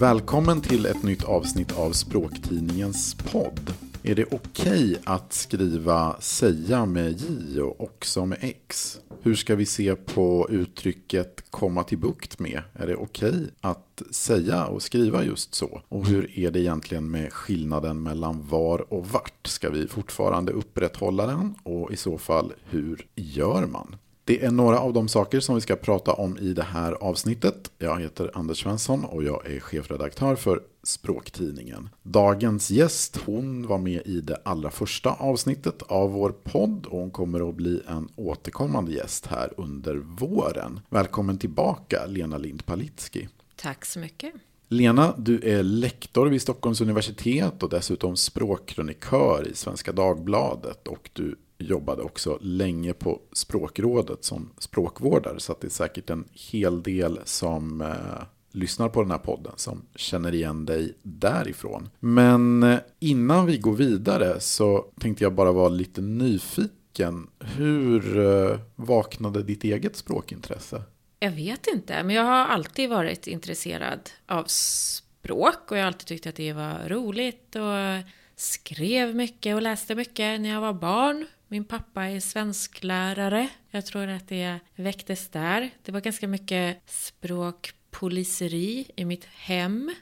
Välkommen till ett nytt avsnitt av Språktidningens podd. Är det okej okay att skriva säga med J och också med X? Hur ska vi se på uttrycket komma till bukt med? Är det okej okay att säga och skriva just så? Och hur är det egentligen med skillnaden mellan var och vart? Ska vi fortfarande upprätthålla den? Och i så fall, hur gör man? Det är några av de saker som vi ska prata om i det här avsnittet. Jag heter Anders Svensson och jag är chefredaktör för Språktidningen. Dagens gäst, hon var med i det allra första avsnittet av vår podd och hon kommer att bli en återkommande gäst här under våren. Välkommen tillbaka Lena Lind Palitski. Tack så mycket. Lena, du är lektor vid Stockholms universitet och dessutom språkkrönikör i Svenska Dagbladet och du jobbade också länge på språkrådet som språkvårdare. Så det är säkert en hel del som eh, lyssnar på den här podden som känner igen dig därifrån. Men eh, innan vi går vidare så tänkte jag bara vara lite nyfiken. Hur eh, vaknade ditt eget språkintresse? Jag vet inte, men jag har alltid varit intresserad av språk och jag har alltid tyckt att det var roligt och skrev mycket och läste mycket när jag var barn. Min pappa är svensklärare. Jag tror att det väcktes där. Det var ganska mycket språkpoliseri i mitt hem.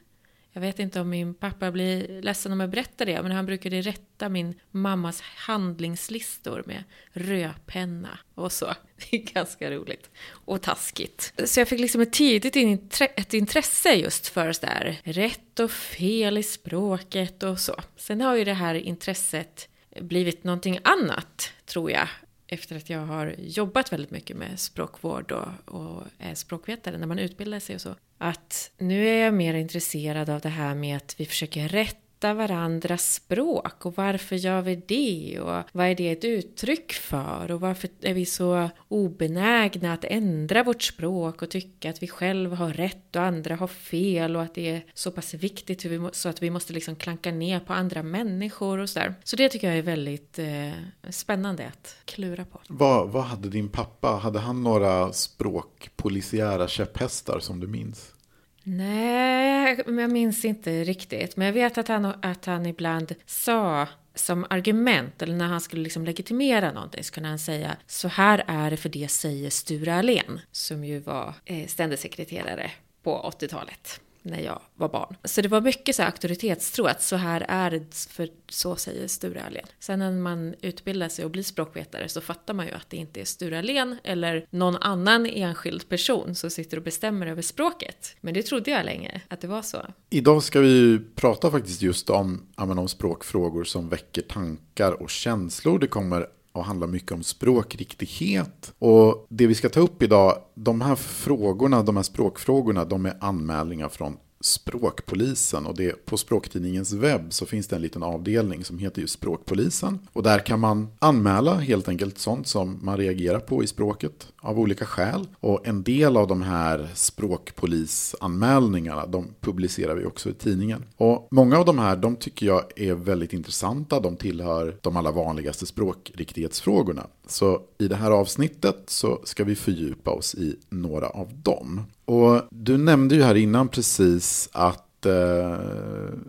Jag vet inte om min pappa blir ledsen om jag berättar det, men han brukade rätta min mammas handlingslistor med rödpenna och så. Det är ganska roligt. Och taskigt. Så jag fick liksom ett tidigt ett intresse just för så där rätt och fel i språket och så. Sen har ju det här intresset blivit någonting annat, tror jag, efter att jag har jobbat väldigt mycket med språkvård och, och är språkvetare när man utbildar sig och så. Att nu är jag mer intresserad av det här med att vi försöker rätt hitta varandras språk och varför gör vi det och vad är det ett uttryck för och varför är vi så obenägna att ändra vårt språk och tycka att vi själva har rätt och andra har fel och att det är så pass viktigt så att vi måste liksom klanka ner på andra människor och sådär. Så det tycker jag är väldigt eh, spännande att klura på. Vad, vad hade din pappa, hade han några språkpolisiära käpphästar som du minns? Nej, jag minns inte riktigt. Men jag vet att han, att han ibland sa som argument, eller när han skulle liksom legitimera någonting, så kunde han säga så här är det för det säger Sture Allén, som ju var eh, ständig sekreterare på 80-talet när jag var barn. Så det var mycket så här auktoritetstro, att så här är det, för så säger Sture Allén. Sen när man utbildar sig och blir språkvetare så fattar man ju att det inte är Sture Allén eller någon annan enskild person som sitter och bestämmer över språket. Men det trodde jag länge, att det var så. Idag ska vi ju prata faktiskt just om, om språkfrågor som väcker tankar och känslor. Det kommer och handlar mycket om språkriktighet. Och det vi ska ta upp idag, de här frågorna, de här språkfrågorna, de är anmälningar från Språkpolisen och det, på Språktidningens webb så finns det en liten avdelning som heter just Språkpolisen. Och där kan man anmäla helt enkelt sånt som man reagerar på i språket av olika skäl. Och en del av de här språkpolisanmälningarna de publicerar vi också i tidningen. Och många av de här de tycker jag är väldigt intressanta. De tillhör de allra vanligaste språkriktighetsfrågorna. Så i det här avsnittet så ska vi fördjupa oss i några av dem. Och du nämnde ju här innan precis att eh,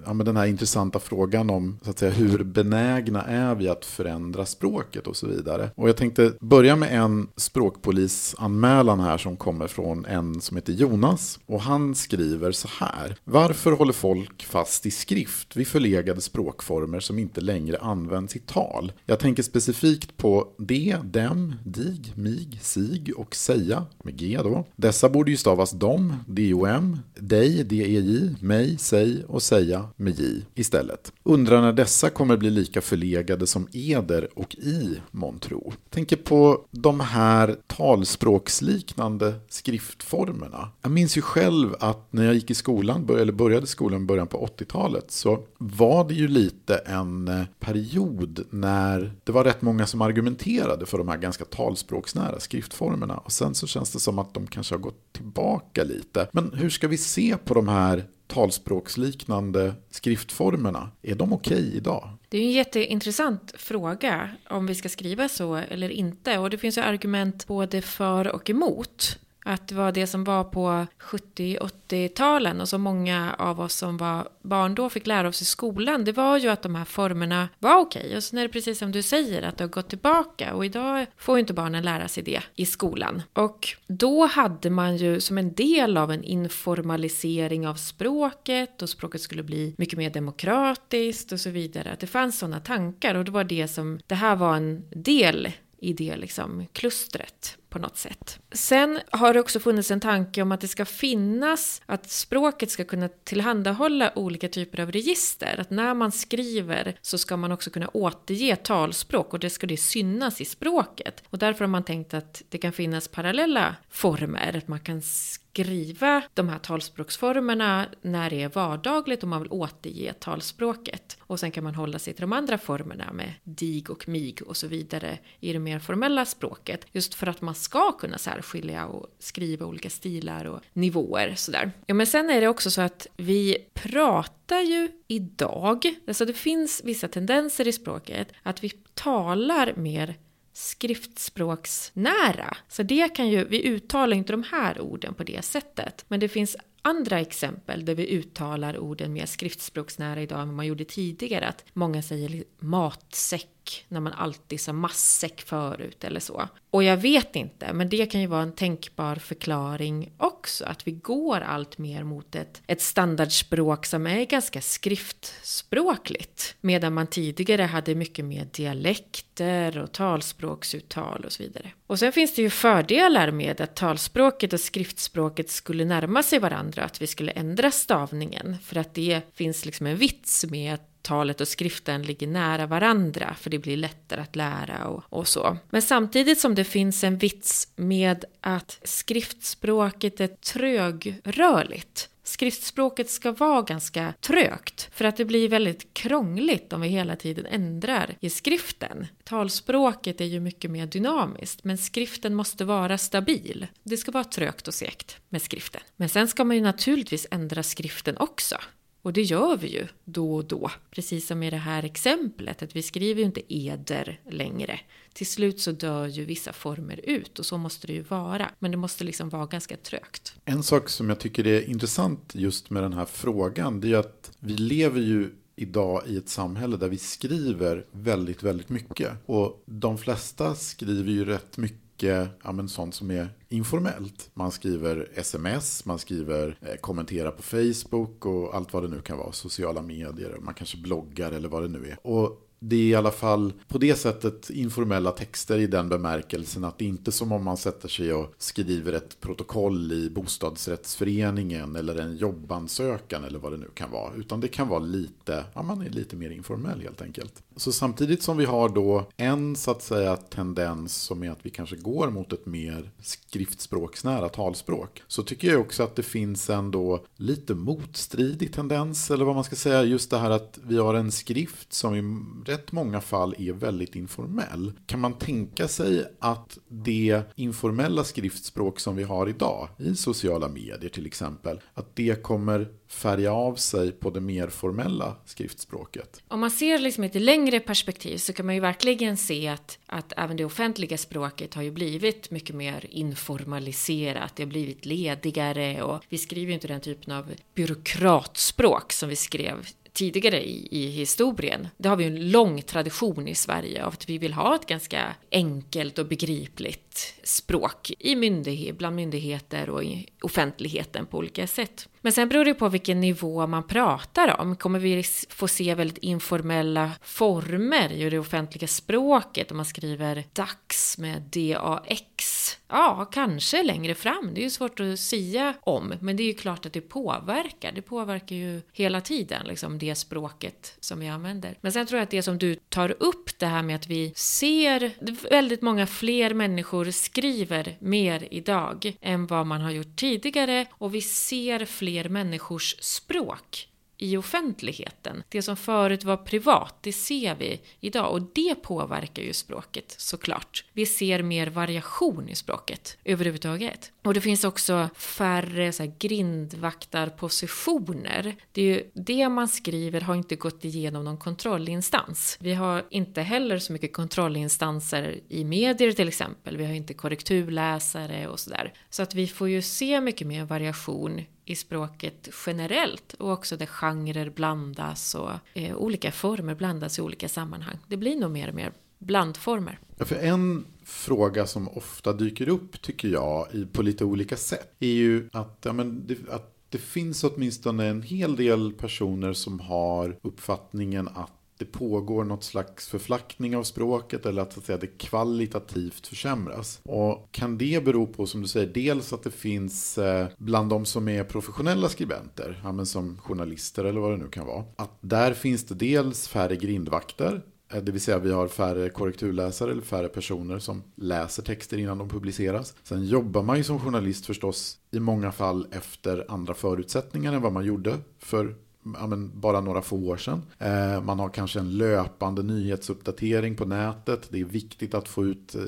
ja, men den här intressanta frågan om så att säga, hur benägna är vi att förändra språket och så vidare. Och jag tänkte börja med en språkpolisanmälan här som kommer från en som heter Jonas. Och han skriver så här. Varför håller folk fast i skrift vid förlegade språkformer som inte längre används i tal? Jag tänker specifikt på de, dem, dig, mig, sig och säga med g då. Dessa borde ju stavas dom, d-o-m, dig, d-e-j, mig mig, säg och säga med j istället. Undrar när dessa kommer bli lika förlegade som eder och i månntro. Tänker på de här talspråksliknande skriftformerna. Jag minns ju själv att när jag gick i skolan, eller började skolan i början på 80-talet, så var det ju lite en eh, period när det var rätt många som argumenterade för de här ganska talspråksnära skriftformerna. Och sen så känns det som att de kanske har gått tillbaka lite. Men hur ska vi se på de här talspråksliknande skriftformerna, är de okej okay idag? Det är en jätteintressant fråga om vi ska skriva så eller inte. Och det finns ju argument både för och emot att det var det som var på 70-80-talen och som många av oss som var barn då fick lära oss i skolan, det var ju att de här formerna var okej. Okay. Och sen är det precis som du säger, att det har gått tillbaka. Och idag får ju inte barnen lära sig det i skolan. Och då hade man ju som en del av en informalisering av språket och språket skulle bli mycket mer demokratiskt och så vidare. Att det fanns sådana tankar och det var det som, det här var en del i det liksom klustret på något sätt. Sen har det också funnits en tanke om att det ska finnas, att språket ska kunna tillhandahålla olika typer av register. Att när man skriver så ska man också kunna återge talspråk och det ska det synas i språket. Och därför har man tänkt att det kan finnas parallella former, att man kan skriva skriva de här talspråksformerna när det är vardagligt och man vill återge talspråket. Och sen kan man hålla sig till de andra formerna med dig och mig och så vidare i det mer formella språket. Just för att man ska kunna särskilja och skriva olika stilar och nivåer sådär. Ja, men sen är det också så att vi pratar ju idag, alltså det finns vissa tendenser i språket att vi talar mer skriftspråksnära. Så det kan ju, vi uttalar inte de här orden på det sättet. Men det finns andra exempel där vi uttalar orden mer skriftspråksnära idag än vad man gjorde tidigare. Att många säger matsäck när man alltid sa massäck förut eller så. Och jag vet inte, men det kan ju vara en tänkbar förklaring också. Att vi går allt mer mot ett, ett standardspråk som är ganska skriftspråkligt. Medan man tidigare hade mycket mer dialekter och talspråksuttal och så vidare. Och sen finns det ju fördelar med att talspråket och skriftspråket skulle närma sig varandra. Att vi skulle ändra stavningen. För att det finns liksom en vits med att talet och skriften ligger nära varandra för det blir lättare att lära och, och, så. Men samtidigt som det finns en vits med att skriftspråket är trögrörligt. Skriftspråket ska vara ganska trögt för att det blir väldigt krångligt om vi hela tiden ändrar i skriften. Talspråket är ju mycket mer dynamiskt men skriften måste vara stabil. Det ska vara trögt och segt med skriften. Men sen ska man ju naturligtvis ändra skriften också. Och det gör vi ju då och då. Precis som i det här exemplet, att vi skriver ju inte eder längre. Till slut så dör ju vissa former ut och så måste det ju vara. Men det måste liksom vara ganska trögt. En sak som jag tycker är intressant just med den här frågan, det är ju att vi lever ju idag i ett samhälle där vi skriver väldigt, väldigt mycket. Och de flesta skriver ju rätt mycket mycket ja, men sånt som är informellt. Man skriver sms, man skriver eh, kommentera på Facebook och allt vad det nu kan vara. Sociala medier, man kanske bloggar eller vad det nu är. Och det är i alla fall på det sättet informella texter i den bemärkelsen att det inte är som om man sätter sig och skriver ett protokoll i bostadsrättsföreningen eller en jobbansökan eller vad det nu kan vara. Utan det kan vara lite, ja man är lite mer informell helt enkelt. Så samtidigt som vi har då en så att säga tendens som är att vi kanske går mot ett mer skriftspråksnära talspråk. Så tycker jag också att det finns en då lite motstridig tendens eller vad man ska säga. Just det här att vi har en skrift som i rätt många fall är väldigt informell. Kan man tänka sig att det informella skriftspråk som vi har idag i sociala medier till exempel, att det kommer färga av sig på det mer formella skriftspråket. Om man ser liksom lite längre perspektiv så kan man ju verkligen se att, att även det offentliga språket har ju blivit mycket mer informaliserat. Det har blivit ledigare och vi skriver ju inte den typen av byråkratspråk som vi skrev tidigare i, i historien. Det har vi en lång tradition i Sverige av att vi vill ha ett ganska enkelt och begripligt språk i myndighet, bland myndigheter och i offentligheten på olika sätt. Men sen beror det på vilken nivå man pratar om. Kommer vi få se väldigt informella former i det offentliga språket om man skriver DAX med DAX? Ja, kanske längre fram. Det är ju svårt att säga om, men det är ju klart att det påverkar. Det påverkar ju hela tiden, liksom det språket som vi använder. Men sen tror jag att det som du tar upp, det här med att vi ser väldigt många fler människor skriver mer idag än vad man har gjort tidigare och vi ser fler människors språk i offentligheten. Det som förut var privat, det ser vi idag och det påverkar ju språket såklart. Vi ser mer variation i språket överhuvudtaget. Och det finns också färre så här, grindvaktarpositioner. Det är ju det man skriver har inte gått igenom någon kontrollinstans. Vi har inte heller så mycket kontrollinstanser i medier till exempel. Vi har inte korrekturläsare och sådär. Så att vi får ju se mycket mer variation i språket generellt och också där genrer blandas och eh, olika former blandas i olika sammanhang. Det blir nog mer och mer blandformer. Ja, för en fråga som ofta dyker upp tycker jag på lite olika sätt är ju att, ja, men det, att det finns åtminstone en hel del personer som har uppfattningen att det pågår något slags förflackning av språket eller att, så att säga, det kvalitativt försämras. Och kan det bero på, som du säger, dels att det finns eh, bland de som är professionella skribenter, ja, men som journalister eller vad det nu kan vara, att där finns det dels färre grindvakter, Eh, det vill säga vi har färre korrekturläsare eller färre personer som läser texter innan de publiceras. Sen jobbar man ju som journalist förstås i många fall efter andra förutsättningar än vad man gjorde för ja, men, bara några få år sedan. Eh, man har kanske en löpande nyhetsuppdatering på nätet. Det är viktigt att få ut eh,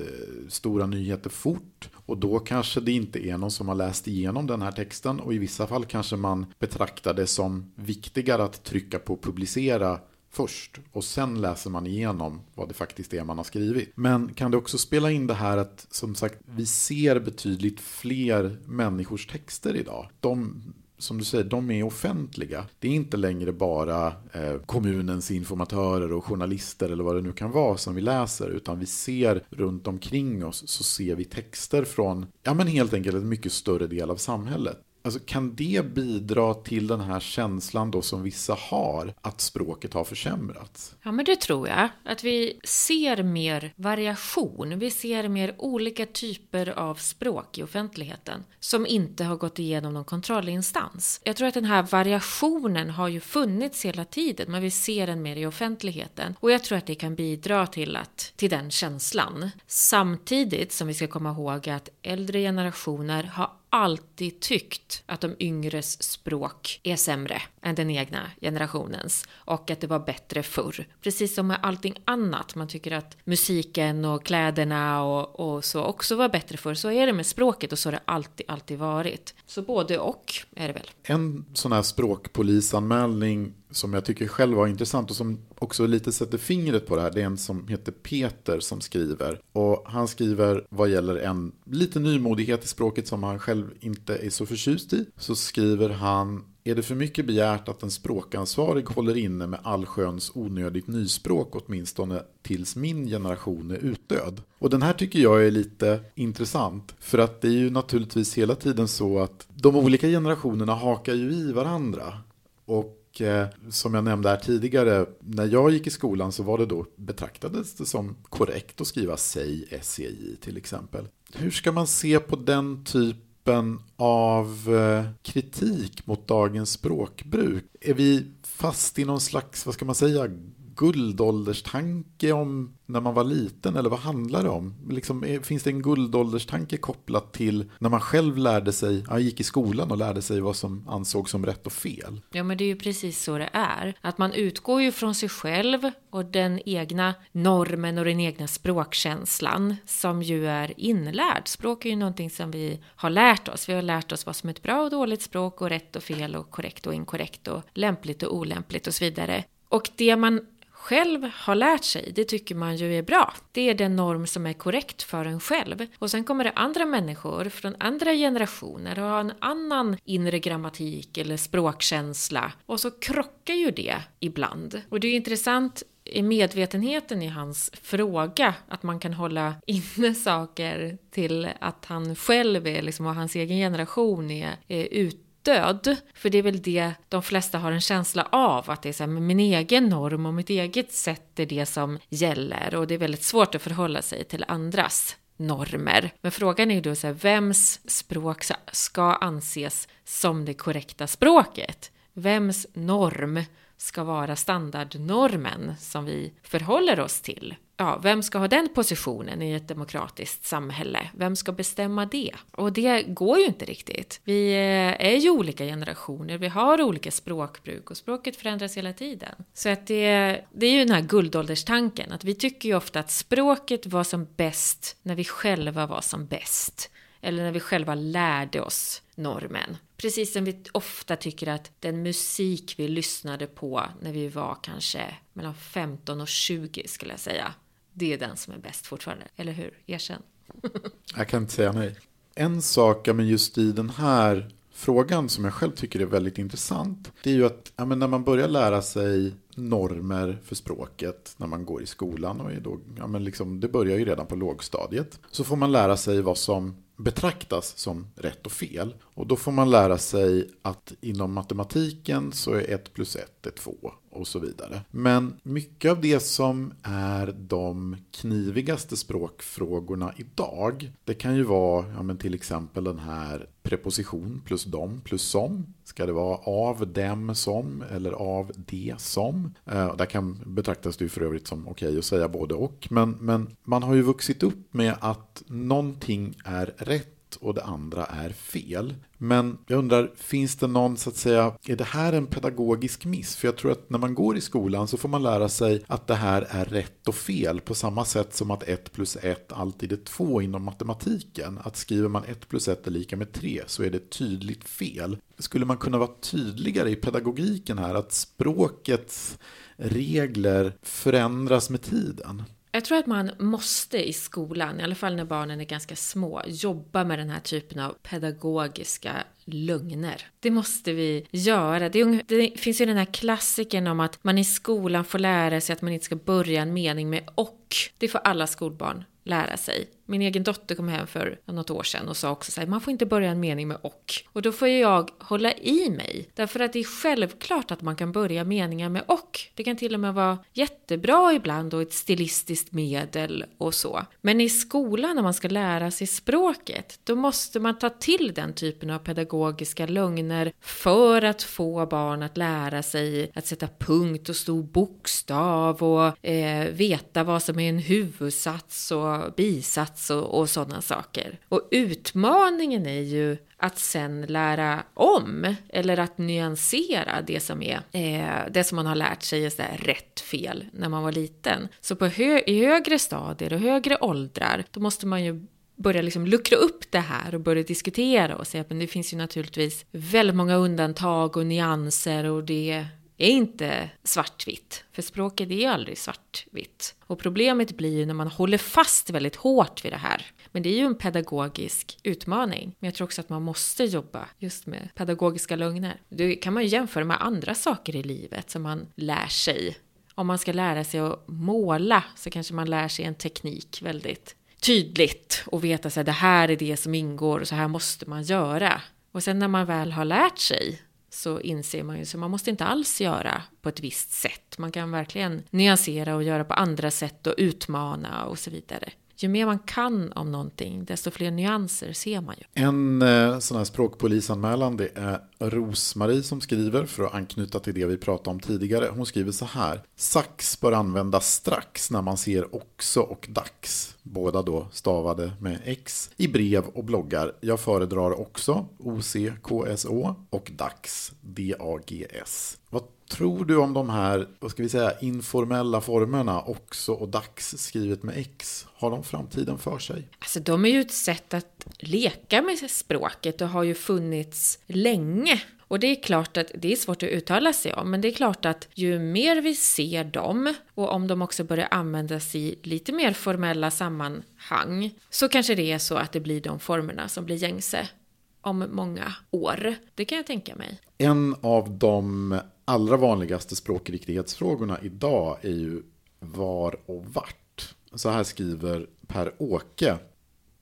stora nyheter fort. Och då kanske det inte är någon som har läst igenom den här texten. Och i vissa fall kanske man betraktar det som viktigare att trycka på publicera först och sen läser man igenom vad det faktiskt är man har skrivit. Men kan det också spela in det här att som sagt vi ser betydligt fler människors texter idag. De som du säger, de är offentliga. Det är inte längre bara eh, kommunens informatörer och journalister eller vad det nu kan vara som vi läser, utan vi ser runt omkring oss så ser vi texter från, ja men helt enkelt en mycket större del av samhället. Alltså, kan det bidra till den här känslan då som vissa har, att språket har försämrats? Ja, men det tror jag. Att vi ser mer variation. Vi ser mer olika typer av språk i offentligheten som inte har gått igenom någon kontrollinstans. Jag tror att den här variationen har ju funnits hela tiden, men vi ser den mer i offentligheten. Och jag tror att det kan bidra till, att, till den känslan. Samtidigt som vi ska komma ihåg att äldre generationer har alltid tyckt att de yngres språk är sämre än den egna generationens och att det var bättre förr. Precis som med allting annat, man tycker att musiken och kläderna och, och så också var bättre förr, så är det med språket och så har det alltid, alltid varit. Så både och är det väl. En sån här språkpolisanmälning som jag tycker själv var intressant och som också lite sätter fingret på det här. Det är en som heter Peter som skriver. Och han skriver vad gäller en lite nymodighet i språket som han själv inte är så förtjust i. Så skriver han är det för mycket begärt att en språkansvarig håller inne med allsköns onödigt nyspråk åtminstone tills min generation är utdöd? Och den här tycker jag är lite intressant. För att det är ju naturligtvis hela tiden så att de olika generationerna hakar ju i varandra. Och Eh, som jag nämnde här tidigare, när jag gick i skolan så var det då, betraktades det som korrekt att skriva SEI, SEI till exempel. Hur ska man se på den typen av eh, kritik mot dagens språkbruk? Är vi fast i någon slags, vad ska man säga, guldålderstanke om när man var liten? Eller vad handlar det om? Liksom, finns det en guldålderstanke kopplat till när man själv lärde sig, ja, gick i skolan och lärde sig vad som ansågs som rätt och fel? Ja, men det är ju precis så det är. Att man utgår ju från sig själv och den egna normen och den egna språkkänslan som ju är inlärd. Språk är ju någonting som vi har lärt oss. Vi har lärt oss vad som är ett bra och dåligt språk och rätt och fel och korrekt och inkorrekt och lämpligt och olämpligt och så vidare. Och det man själv har lärt sig, det tycker man ju är bra. Det är den norm som är korrekt för en själv. Och sen kommer det andra människor från andra generationer och har en annan inre grammatik eller språkkänsla. Och så krockar ju det ibland. Och det är intressant i medvetenheten i hans fråga, att man kan hålla inne saker till att han själv är, liksom, och hans egen generation är, är ute stöd. För det är väl det de flesta har en känsla av, att det är så här, min egen norm och mitt eget sätt är det som gäller. Och det är väldigt svårt att förhålla sig till andras normer. Men frågan är ju då så här, vems språk ska anses som det korrekta språket? Vems norm ska vara standardnormen som vi förhåller oss till? Ja, vem ska ha den positionen i ett demokratiskt samhälle? Vem ska bestämma det? Och det går ju inte riktigt. Vi eh, är ju olika generationer, vi har olika språkbruk och språket förändras hela tiden. Så att det, det är ju den här guldålderstanken, att vi tycker ju ofta att språket var som bäst när vi själva var som bäst. eller när vi själva lärde oss normen. Precis som vi ofta tycker att den musik vi lyssnade på när vi var kanske mellan 15 och 20 skulle jag säga. Det är den som är bäst fortfarande, eller hur? Erkänn. jag kan inte säga nej. En sak, men just i den här frågan som jag själv tycker är väldigt intressant. Det är ju att ja, när man börjar lära sig normer för språket när man går i skolan och är då, ja, men liksom, det börjar ju redan på lågstadiet. Så får man lära sig vad som betraktas som rätt och fel. Och då får man lära sig att inom matematiken så är 1 plus 1 112 och så vidare. Men mycket av det som är de knivigaste språkfrågorna idag, det kan ju vara ja, men till exempel den här preposition plus dom plus som. Ska det vara av dem som eller av det som? Eh, där kan betraktas det ju för övrigt som okej okay att säga både och. Men, men man har ju vuxit upp med att någonting är rätt och det andra är fel. Men jag undrar, finns det någon, så att säga, är det här en pedagogisk miss? För jag tror att när man går i skolan så får man lära sig att det här är rätt och fel på samma sätt som att 1 plus 1 alltid är 2 inom matematiken. Att skriver man 1 plus 1 är lika med 3 så är det tydligt fel. Skulle man kunna vara tydligare i pedagogiken här, att språkets regler förändras med tiden? Jag tror att man måste i skolan, i alla fall när barnen är ganska små, jobba med den här typen av pedagogiska lögner. Det måste vi göra. Det, det, finns ju den här klassiken om att man i skolan får lära sig att man inte ska börja en mening med och. Det får alla skolbarn lära sig. Min egen dotter kom hem för något år sedan och sa också så här, man får inte börja en mening med och. Och då får ju jag hålla i mig. Därför att det är självklart att man kan börja meningar med och. Det kan till och med vara jättebra ibland och ett stilistiskt medel och så. Men i skolan när man ska lära sig språket, då måste man ta till den typen av pedagogiska lögner för att få barn att lära sig att sätta punkt och stor bokstav och eh, veta vad som är en huvudsats och bisats plats och, och sådana saker. Och utmaningen är ju att sen lära om eller att nyansera det som är eh, det som man har lärt sig är sådär rätt fel när man var liten. Så på hö i högre stadier och högre åldrar då måste man ju börja liksom luckra upp det här och börja diskutera och säga att det finns ju naturligtvis väldigt många undantag och nyanser och det är inte svartvitt, för språket är aldrig svartvitt. Och problemet blir ju när man håller fast väldigt hårt vid det här. Men det är ju en pedagogisk utmaning. Men jag tror också att man måste jobba just med pedagogiska lögner. Det kan man ju jämföra med andra saker i livet som man lär sig. Om man ska lära sig att måla så kanske man lär sig en teknik väldigt tydligt och veta att det här är det som ingår och så här måste man göra. Och sen när man väl har lärt sig så inser man ju att man måste inte alls göra på ett visst sätt. Man kan verkligen nyansera och göra på andra sätt och utmana och så vidare. Ju mer man kan om någonting, desto fler nyanser ser man ju. En eh, sån här språkpolisanmälan, det är Rosmarie som skriver, för att anknyta till det vi pratade om tidigare. Hon skriver så här. Sax bör användas strax när man ser också och dags båda då stavade med X, i brev och bloggar. Jag föredrar också OCKSO och DAGS, DAGS. Vad tror du om de här, vad ska vi säga, informella formerna också och dags skrivet med X? Har de framtiden för sig? Alltså de är ju ett sätt att leka med språket och har ju funnits länge. Och det är klart att det är svårt att uttala sig om, men det är klart att ju mer vi ser dem och om de också börjar användas i lite mer formella sammanhang så kanske det är så att det blir de formerna som blir gängse om många år. Det kan jag tänka mig. En av de allra vanligaste språkriktighetsfrågorna idag är ju var och vart. Så här skriver Per-Åke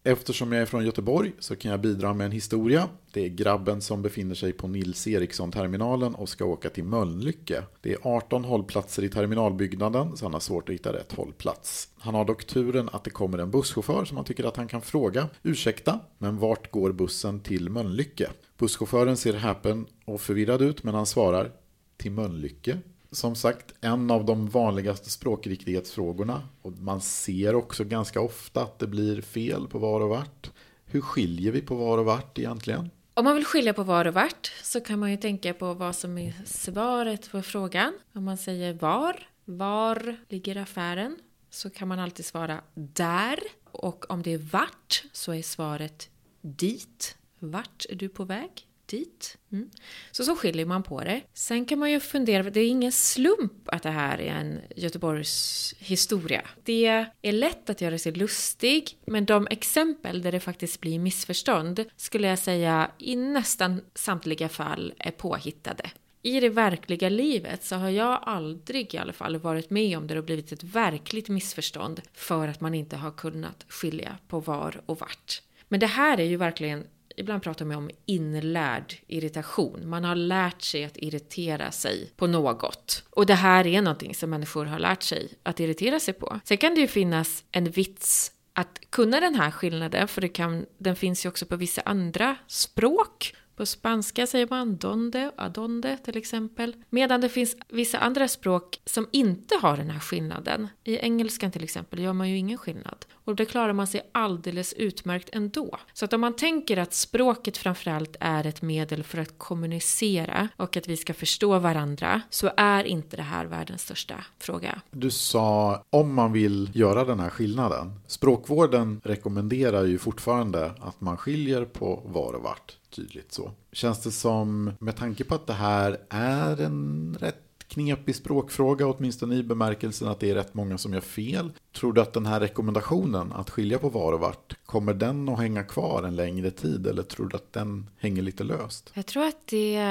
Eftersom jag är från Göteborg så kan jag bidra med en historia. Det är grabben som befinner sig på Nils Eriksson-terminalen och ska åka till Mölnlycke. Det är 18 hållplatser i terminalbyggnaden så han har svårt att hitta rätt hållplats. Han har dock turen att det kommer en busschaufför som han tycker att han kan fråga. Ursäkta, men vart går bussen till Mölnlycke? Busschauffören ser häpen och förvirrad ut men han svarar till Mölnlycke som sagt en av de vanligaste språkriktighetsfrågorna. Och man ser också ganska ofta att det blir fel på var och vart. Hur skiljer vi på var och vart egentligen? Om man vill skilja på var och vart så kan man ju tänka på vad som är svaret på frågan. Om man säger var, var ligger affären? Så kan man alltid svara där. Och om det är vart så är svaret dit. Vart är du på väg? Dit. Mm. Så så skiljer man på det. Sen kan man ju fundera, det är ingen slump att det här är en Göteborgs historia. Det är lätt att göra sig lustig, men de exempel där det faktiskt blir missförstånd skulle jag säga i nästan samtliga fall är påhittade i det verkliga livet så har jag aldrig i alla fall varit med om det och blivit ett verkligt missförstånd för att man inte har kunnat skilja på var och vart. Men det här är ju verkligen Ibland pratar man om inlärd irritation. Man har lärt sig att irritera sig på något. Och det här är någonting som människor har lärt sig att irritera sig på. Sen kan det ju finnas en vits att kunna den här skillnaden, för det kan, den finns ju också på vissa andra språk. På spanska säger man donde, adonde till exempel. Medan det finns vissa andra språk som inte har den här skillnaden. I engelskan till exempel gör man ju ingen skillnad. Och det klarar man sig alldeles utmärkt ändå. Så att om man tänker att språket framförallt är ett medel för att kommunicera och att vi ska förstå varandra så är inte det här världens största fråga. Du sa om man vill göra den här skillnaden. Språkvården rekommenderar ju fortfarande att man skiljer på var och vart tydligt så. Känns det som, med tanke på att det här är en rätt knepig språkfråga, åtminstone i bemärkelsen att det är rätt många som gör fel. Tror du att den här rekommendationen att skilja på var och vart, kommer den att hänga kvar en längre tid eller tror du att den hänger lite löst? Jag tror att det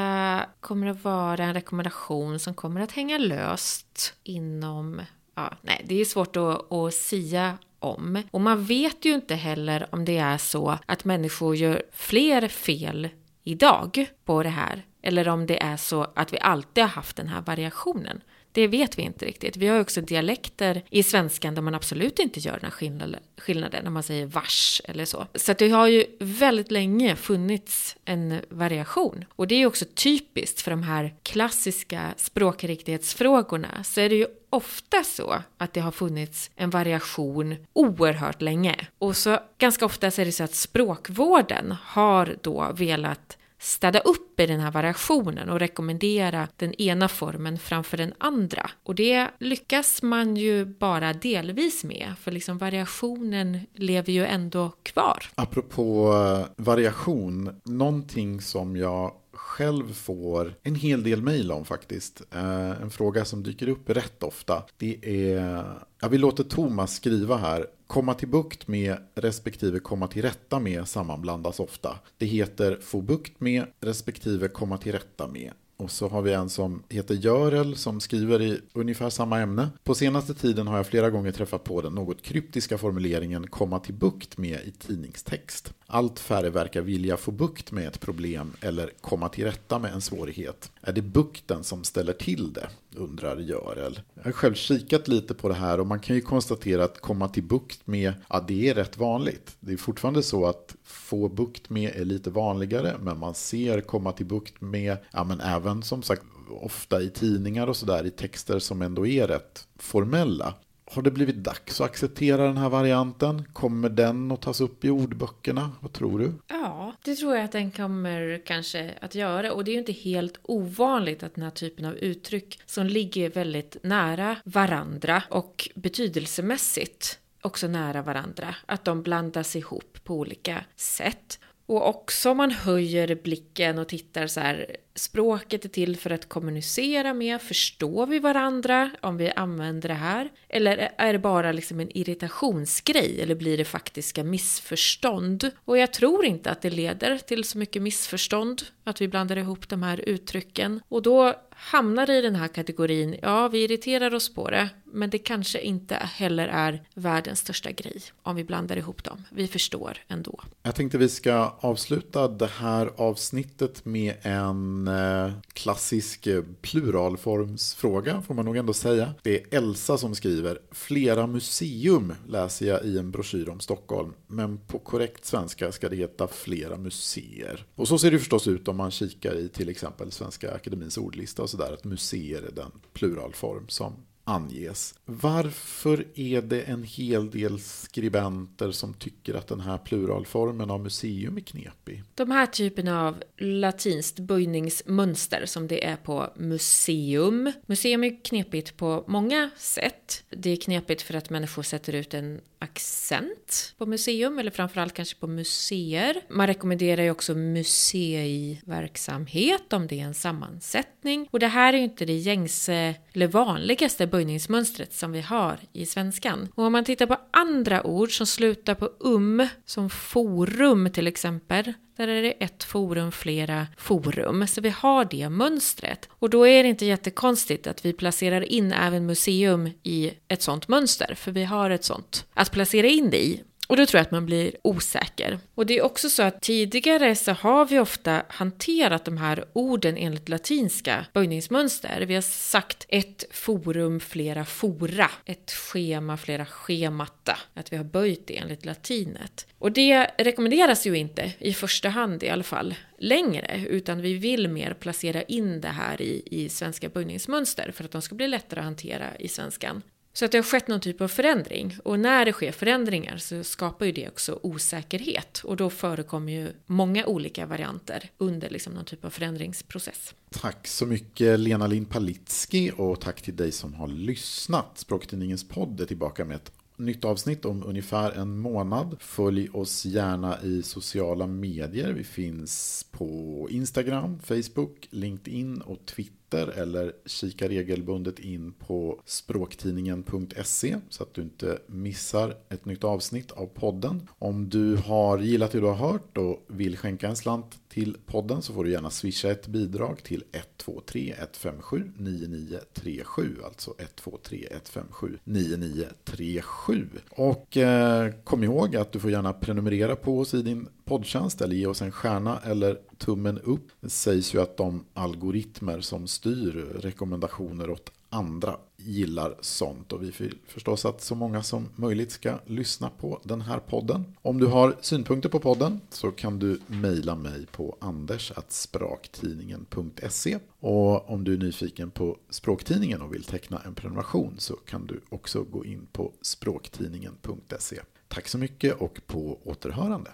kommer att vara en rekommendation som kommer att hänga löst inom Ja, nej, det är svårt att, att sia om. Och man vet ju inte heller om det är så att människor gör fler fel idag på det här. Eller om det är så att vi alltid har haft den här variationen. Det vet vi inte riktigt. Vi har också dialekter i svenskan där man absolut inte gör den här skillnaden när man säger vars eller så. Så det har ju väldigt länge funnits en variation. Och det är ju också typiskt för de här klassiska språkriktighetsfrågorna så är det ju ofta så att det har funnits en variation oerhört länge. Och så ganska ofta så är det så att språkvården har då velat städa upp i den här variationen och rekommendera den ena formen framför den andra. Och det lyckas man ju bara delvis med, för liksom variationen lever ju ändå kvar. Apropå eh, variation, någonting som jag själv får en hel del mejl om faktiskt. Eh, en fråga som dyker upp rätt ofta. Det är, ja, vi låter Thomas skriva här. Komma till bukt med respektive komma till rätta med sammanblandas ofta. Det heter få bukt med respektive komma till rätta med. Och så har vi en som heter Görel som skriver i ungefär samma ämne. På senaste tiden har jag flera gånger träffat på den något kryptiska formuleringen komma till bukt med i tidningstext. Allt färre verkar vilja få bukt med ett problem eller komma till rätta med en svårighet. Är det bukten som ställer till det? Undrar Görel. Jag har själv kikat lite på det här och man kan ju konstatera att komma till bukt med, ja det är rätt vanligt. Det är fortfarande så att få bukt med är lite vanligare, men man ser komma till bukt med, ja men även som sagt ofta i tidningar och sådär i texter som ändå är rätt formella. Har det blivit dags att acceptera den här varianten? Kommer den att tas upp i ordböckerna? Vad tror du? Ja, det tror jag att den kommer kanske att göra. Och det är ju inte helt ovanligt att den här typen av uttryck som ligger väldigt nära varandra och betydelsemässigt också nära varandra, att de blandas ihop på olika sätt. Och också om man höjer blicken och tittar så här, språket är till för att kommunicera med, förstår vi varandra om vi använder det här? Eller är det bara liksom en irritationsgrej eller blir det faktiska missförstånd? Och jag tror inte att det leder till så mycket missförstånd att vi blandar ihop de här uttrycken. Och då hamnar i den här kategorin, ja vi irriterar oss på det, men det kanske inte heller är världens största grej om vi blandar ihop dem. Vi förstår ändå. Jag tänkte vi ska avsluta det här avsnittet med en en eh, klassisk eh, pluralformsfråga får man nog ändå säga. Det är Elsa som skriver, flera museum läser jag i en broschyr om Stockholm, men på korrekt svenska ska det heta flera museer. Och så ser det förstås ut om man kikar i till exempel Svenska Akademins ordlista och sådär, att museer är den pluralform som anges. Varför är det en hel del skribenter som tycker att den här pluralformen av museum är knepig? De här typerna av latinskt böjningsmönster som det är på museum. Museum är knepigt på många sätt. Det är knepigt för att människor sätter ut en accent på museum eller framförallt kanske på museer. Man rekommenderar ju också museiverksamhet om det är en sammansättning. Och det här är ju inte det gängse eller vanligaste böjningsmönstret som vi har i svenskan. Och om man tittar på andra ord som slutar på um, som forum till exempel, där är det ett forum, flera forum. Så vi har det mönstret. Och då är det inte jättekonstigt att vi placerar in även museum i ett sånt mönster, för vi har ett sånt att placera in det i. Och då tror jag att man blir osäker. Och det är också så att tidigare så har vi ofta hanterat de här orden enligt latinska böjningsmönster. Vi har sagt ett forum, flera fora, ett schema, flera schemata. Att vi har böjt det enligt latinet. Och det rekommenderas ju inte, i första hand i alla fall, längre, utan vi vill mer placera in det här i, i svenska böjningsmönster för att de ska bli lättare att hantera i svenskan. Så att det har skett någon typ av förändring. Och när det sker förändringar så skapar ju det också osäkerhet. Och då förekommer ju många olika varianter under liksom någon typ av förändringsprocess. Tack så mycket Lena Lind Palitski och tack till dig som har lyssnat. Språktidningens podd är tillbaka med ett nytt avsnitt om ungefär en månad. Följ oss gärna i sociala medier. Vi finns på Instagram, Facebook, LinkedIn och Twitter. Twitter eller kika regelbundet in på språktidningen.se så att du inte missar ett nytt avsnitt av podden. Om du har gillat det du har hört och vill skänka en slant till podden så får du gärna swisha ett bidrag till 123 157 9937 alltså 123 157 9937 och eh, kom ihåg att du får gärna prenumerera på oss i din poddtjänst eller ge oss en stjärna eller tummen upp. Det sägs ju att de algoritmer som styr rekommendationer åt andra gillar sånt och vi vill förstås att så många som möjligt ska lyssna på den här podden. Om du har synpunkter på podden så kan du mejla mig på anders.spraktidningen.se och om du är nyfiken på Språktidningen och vill teckna en prenumeration så kan du också gå in på språktidningen.se. Tack så mycket och på återhörande.